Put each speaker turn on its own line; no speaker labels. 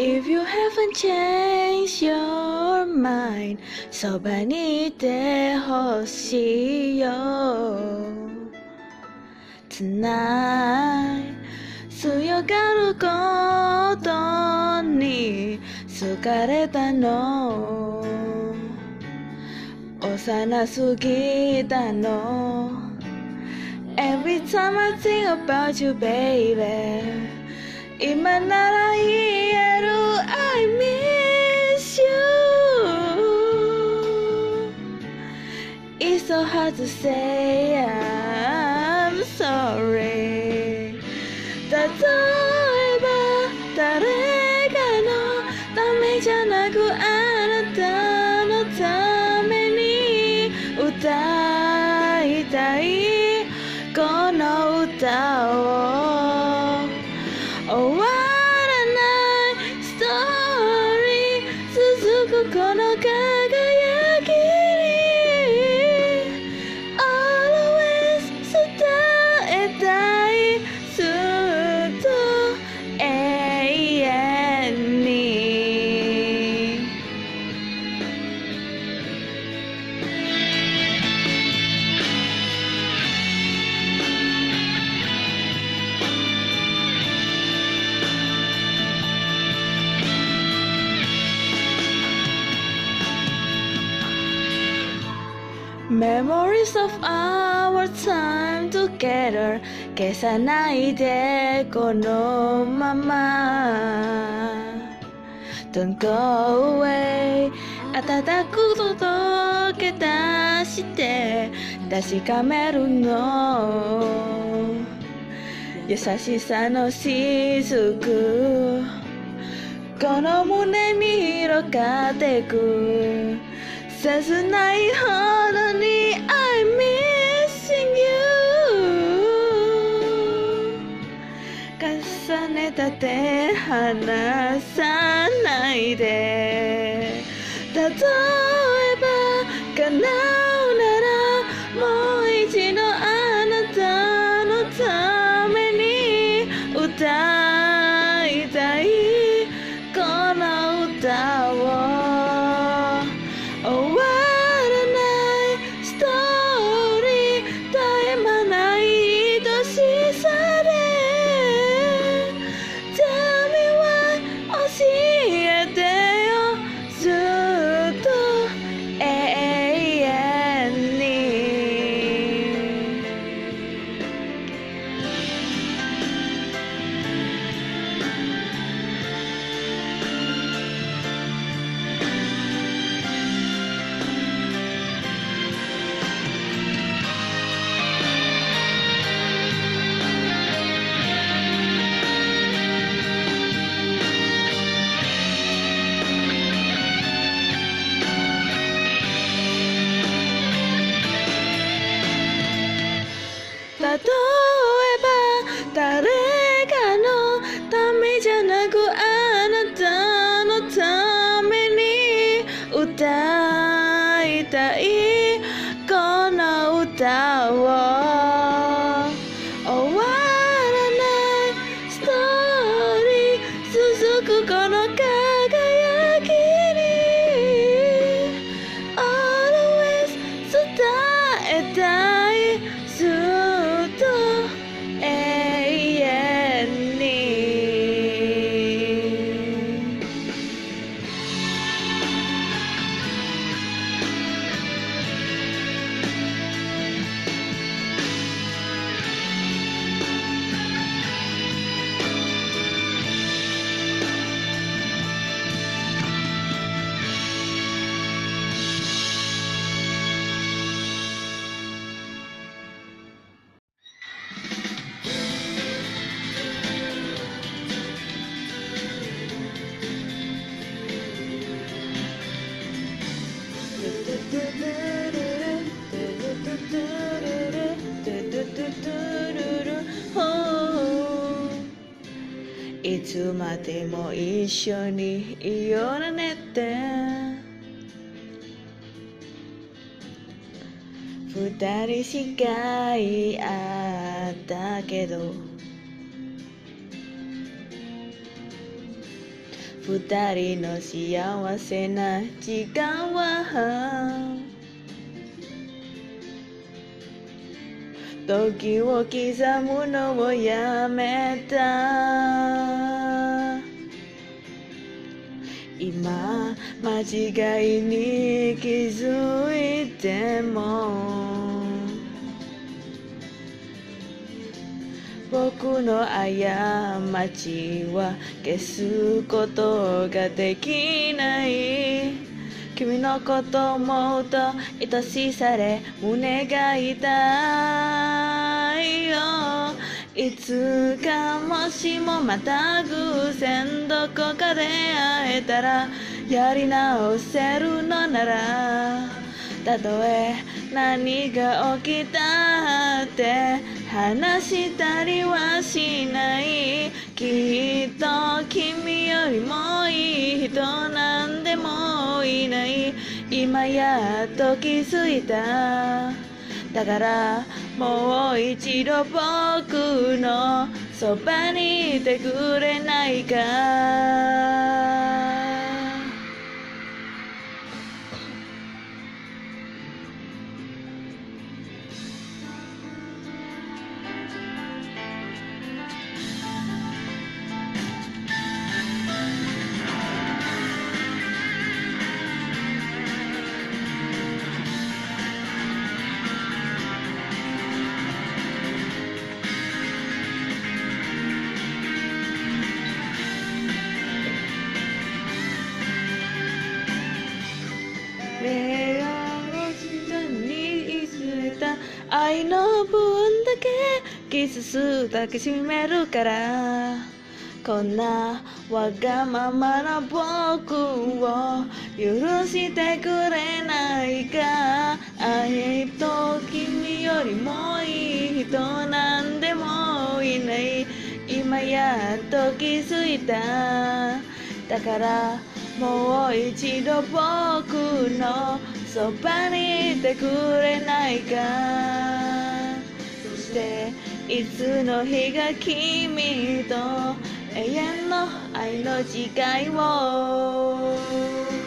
If you haven't changed your mind そばにいてほしいよ Tonight 強がることに好かれたの幼すぎたの Every time I think about you baby 今なら言え so hard to say I'm sorry. That's all about that. Memories of our time together. 消さないでこのまま。Don't go away. 暖く届け出して。確かめるの。優しさの雫。この胸に広がってく切ないほどに I'm missing you 重ねた手離さないで。たとえこの歌いつまでも一緒にいようねって。二人しかいあったけど。二人の幸せな時間は。時を刻むのをやめた。今間違いに気づいても。僕の過ちは消すことができない。君のこと思うと愛しされ胸が痛い。いつかもしもまた偶然どこかで会えたらやり直せるのなら。たとえ何が起きたって話したりはしない。きっと君よりもいい人なんでもいない。今やっと気づいた。だからもう一度僕のそばにいてくれないか？愛の分だけキスす抱きしめるからこんなわがままな僕を許してくれないか愛と君よりもいい人なんでもいない今やっと気づいただからもう一度僕のそばにいてくれないか。そしていつの日が君と永遠の愛の誓いを。